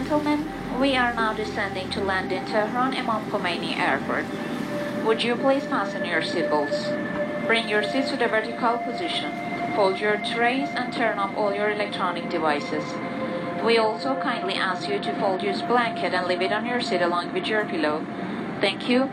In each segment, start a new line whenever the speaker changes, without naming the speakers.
Gentlemen, we are now descending to land in Tehran Imam Khomeini Airport. Would you please fasten your seatbelts? Bring your seats to the vertical position. Fold your trays and turn off all your electronic devices. We also kindly ask you to fold your blanket and leave it on your seat along with your pillow. Thank you.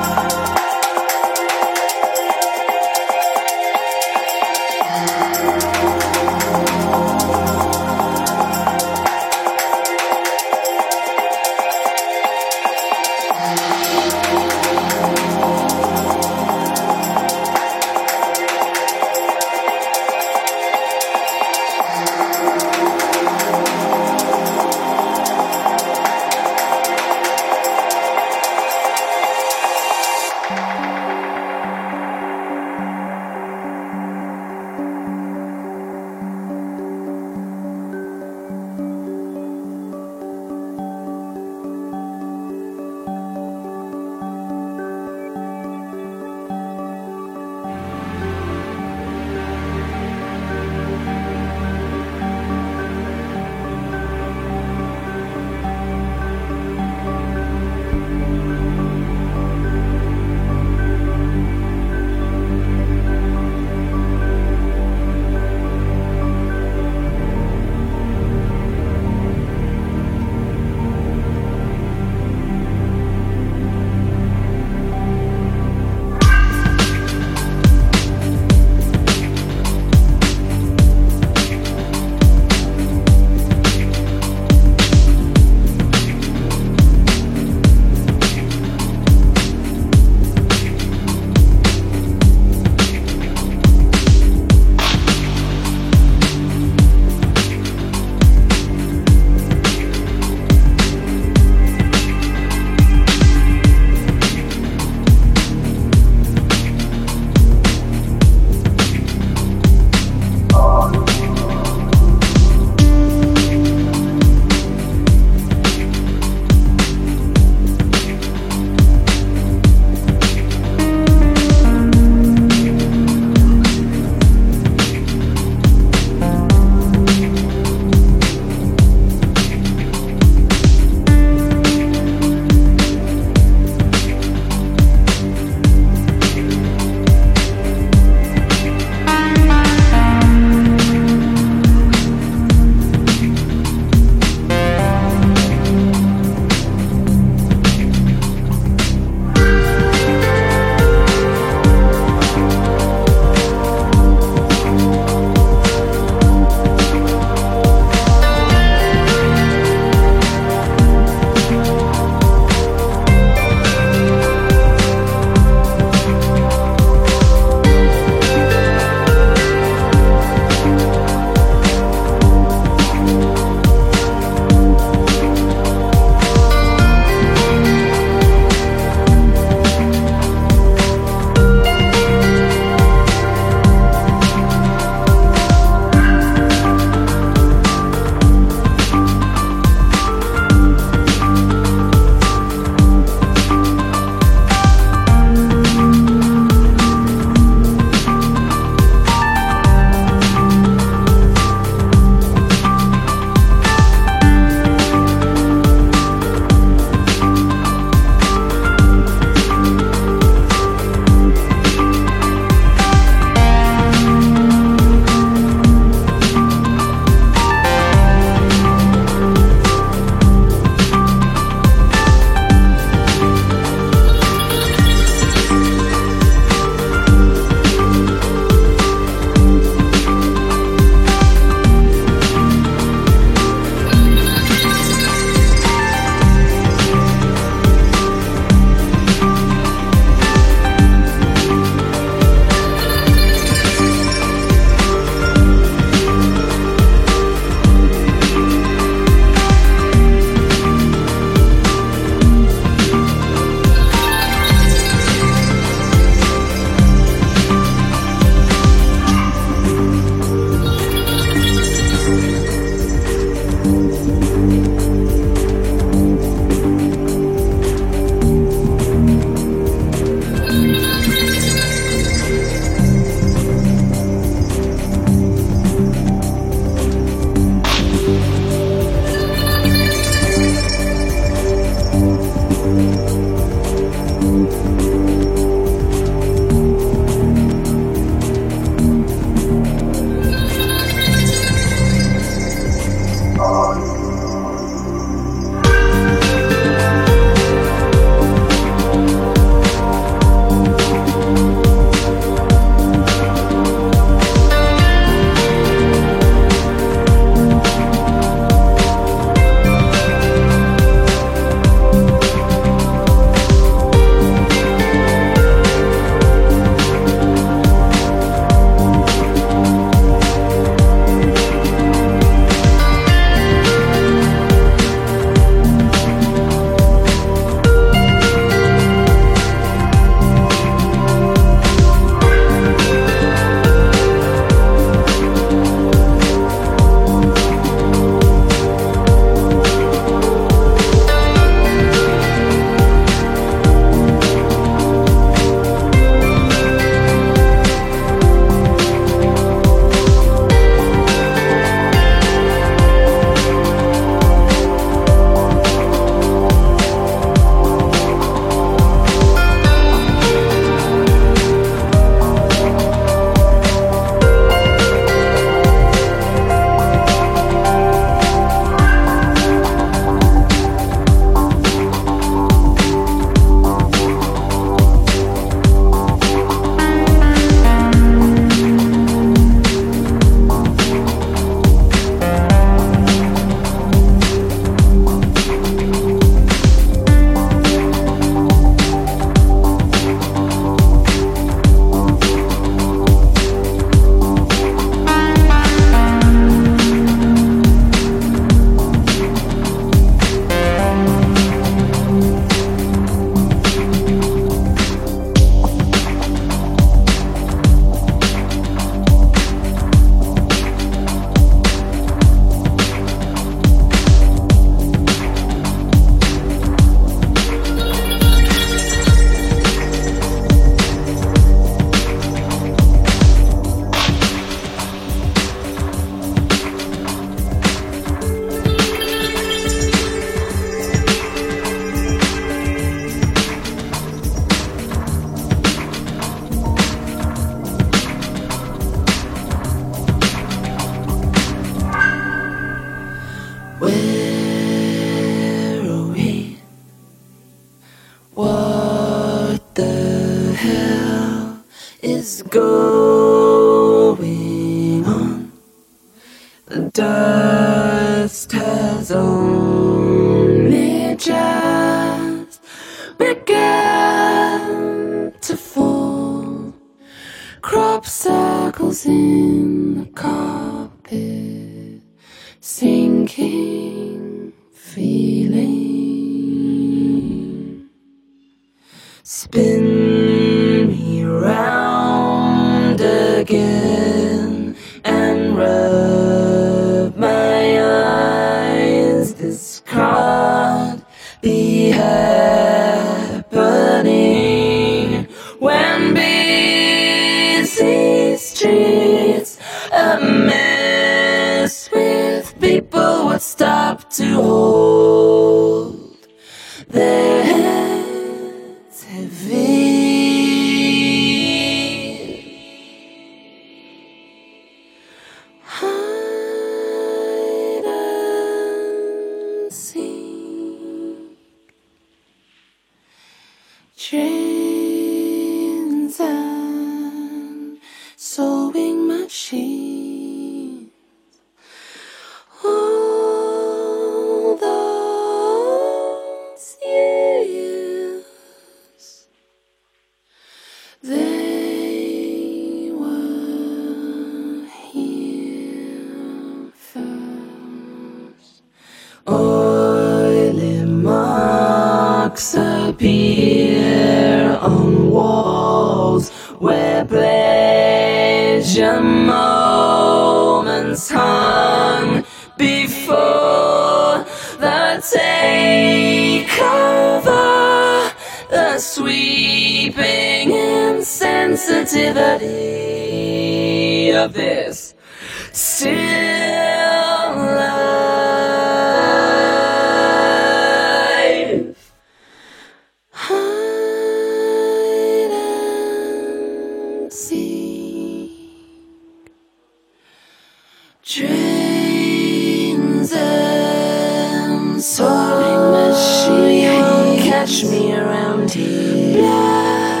watch me around here. Blood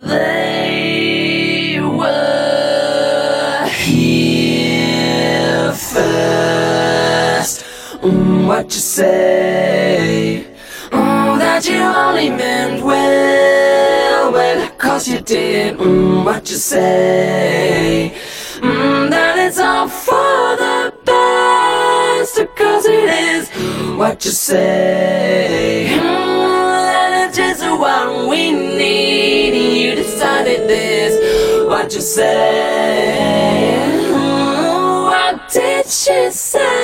and they were here first. What you say? Mm, that you only meant well, well, cause you did mm, what you say? what you say. Mm, that is just what we need. You decided this, what you say. Mm, what did she say?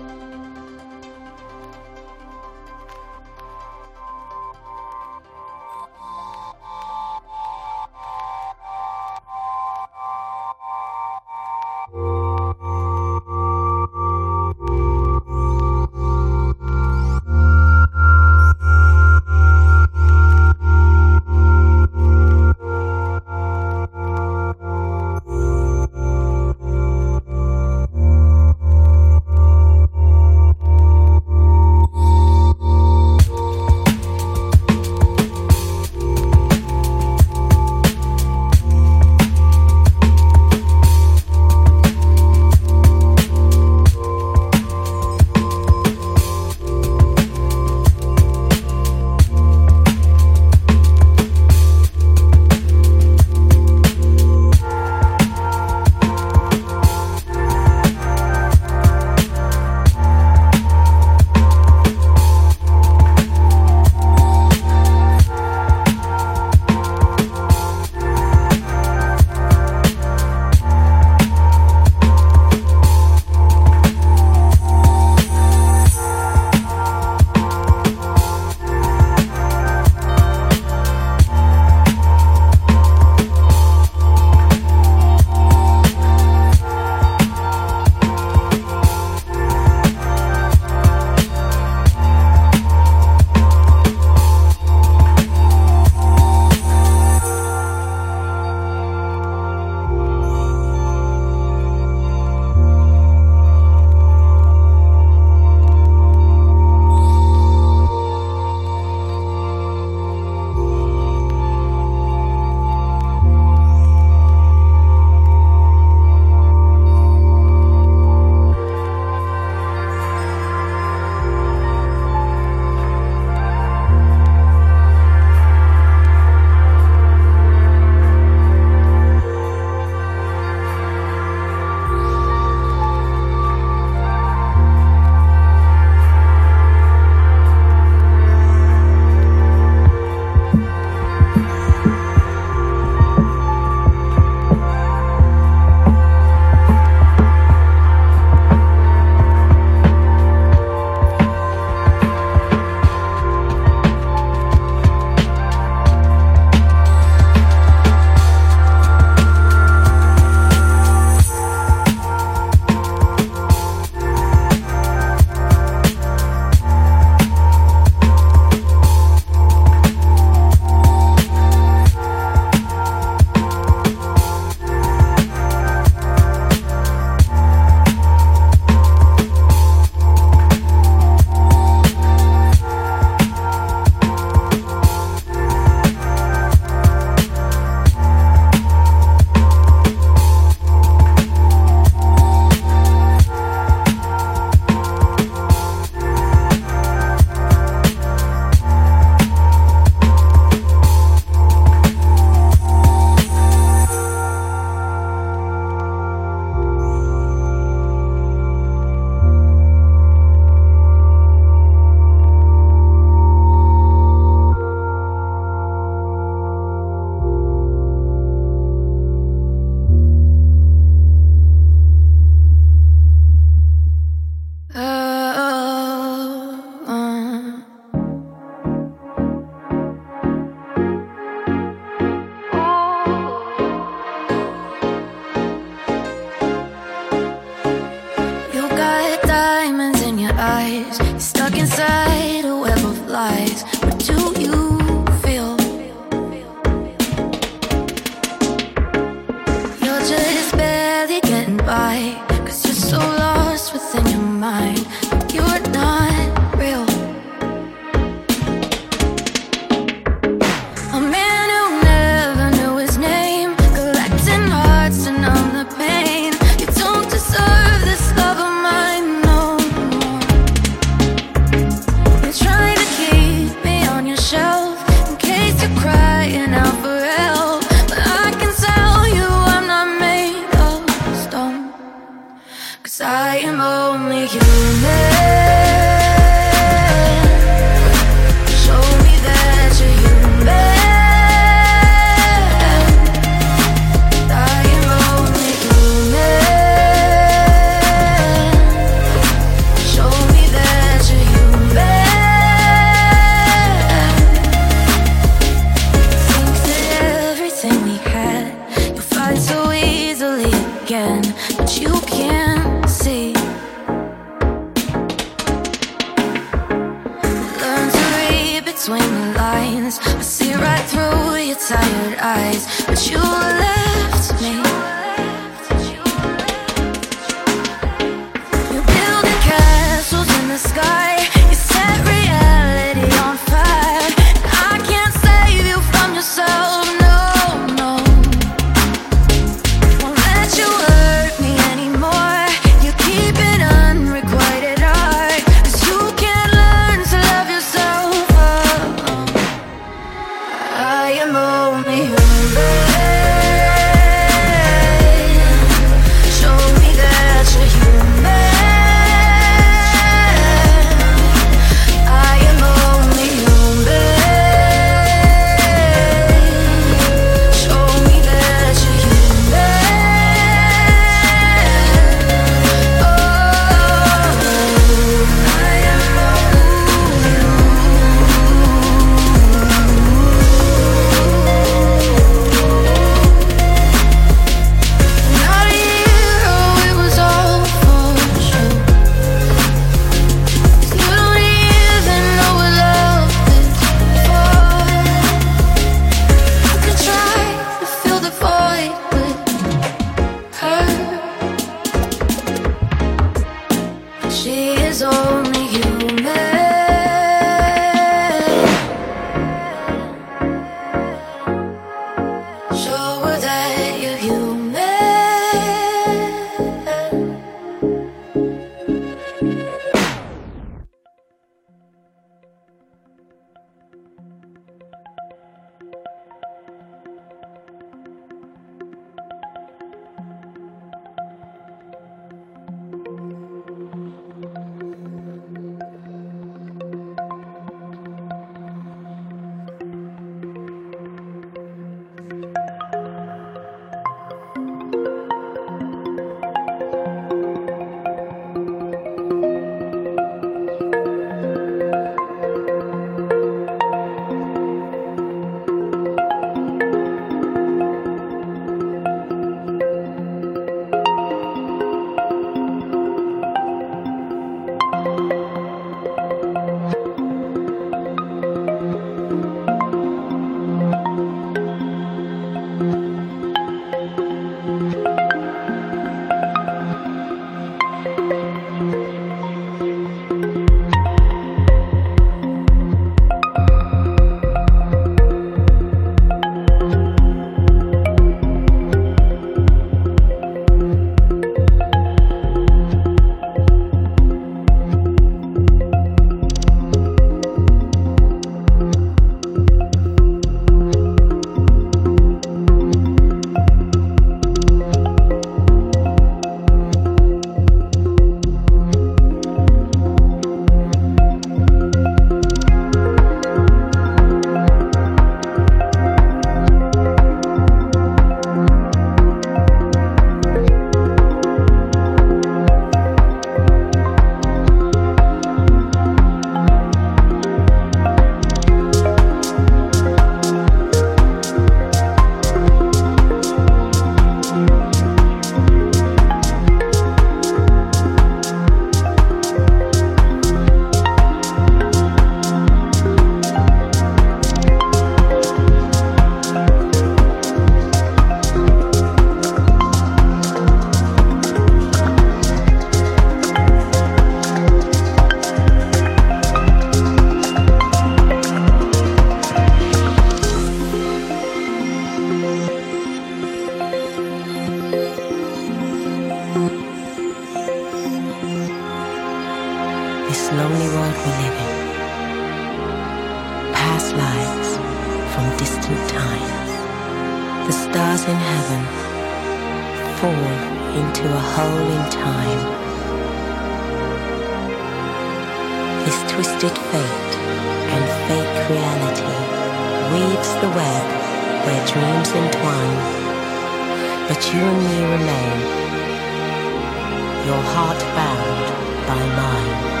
bound by mine.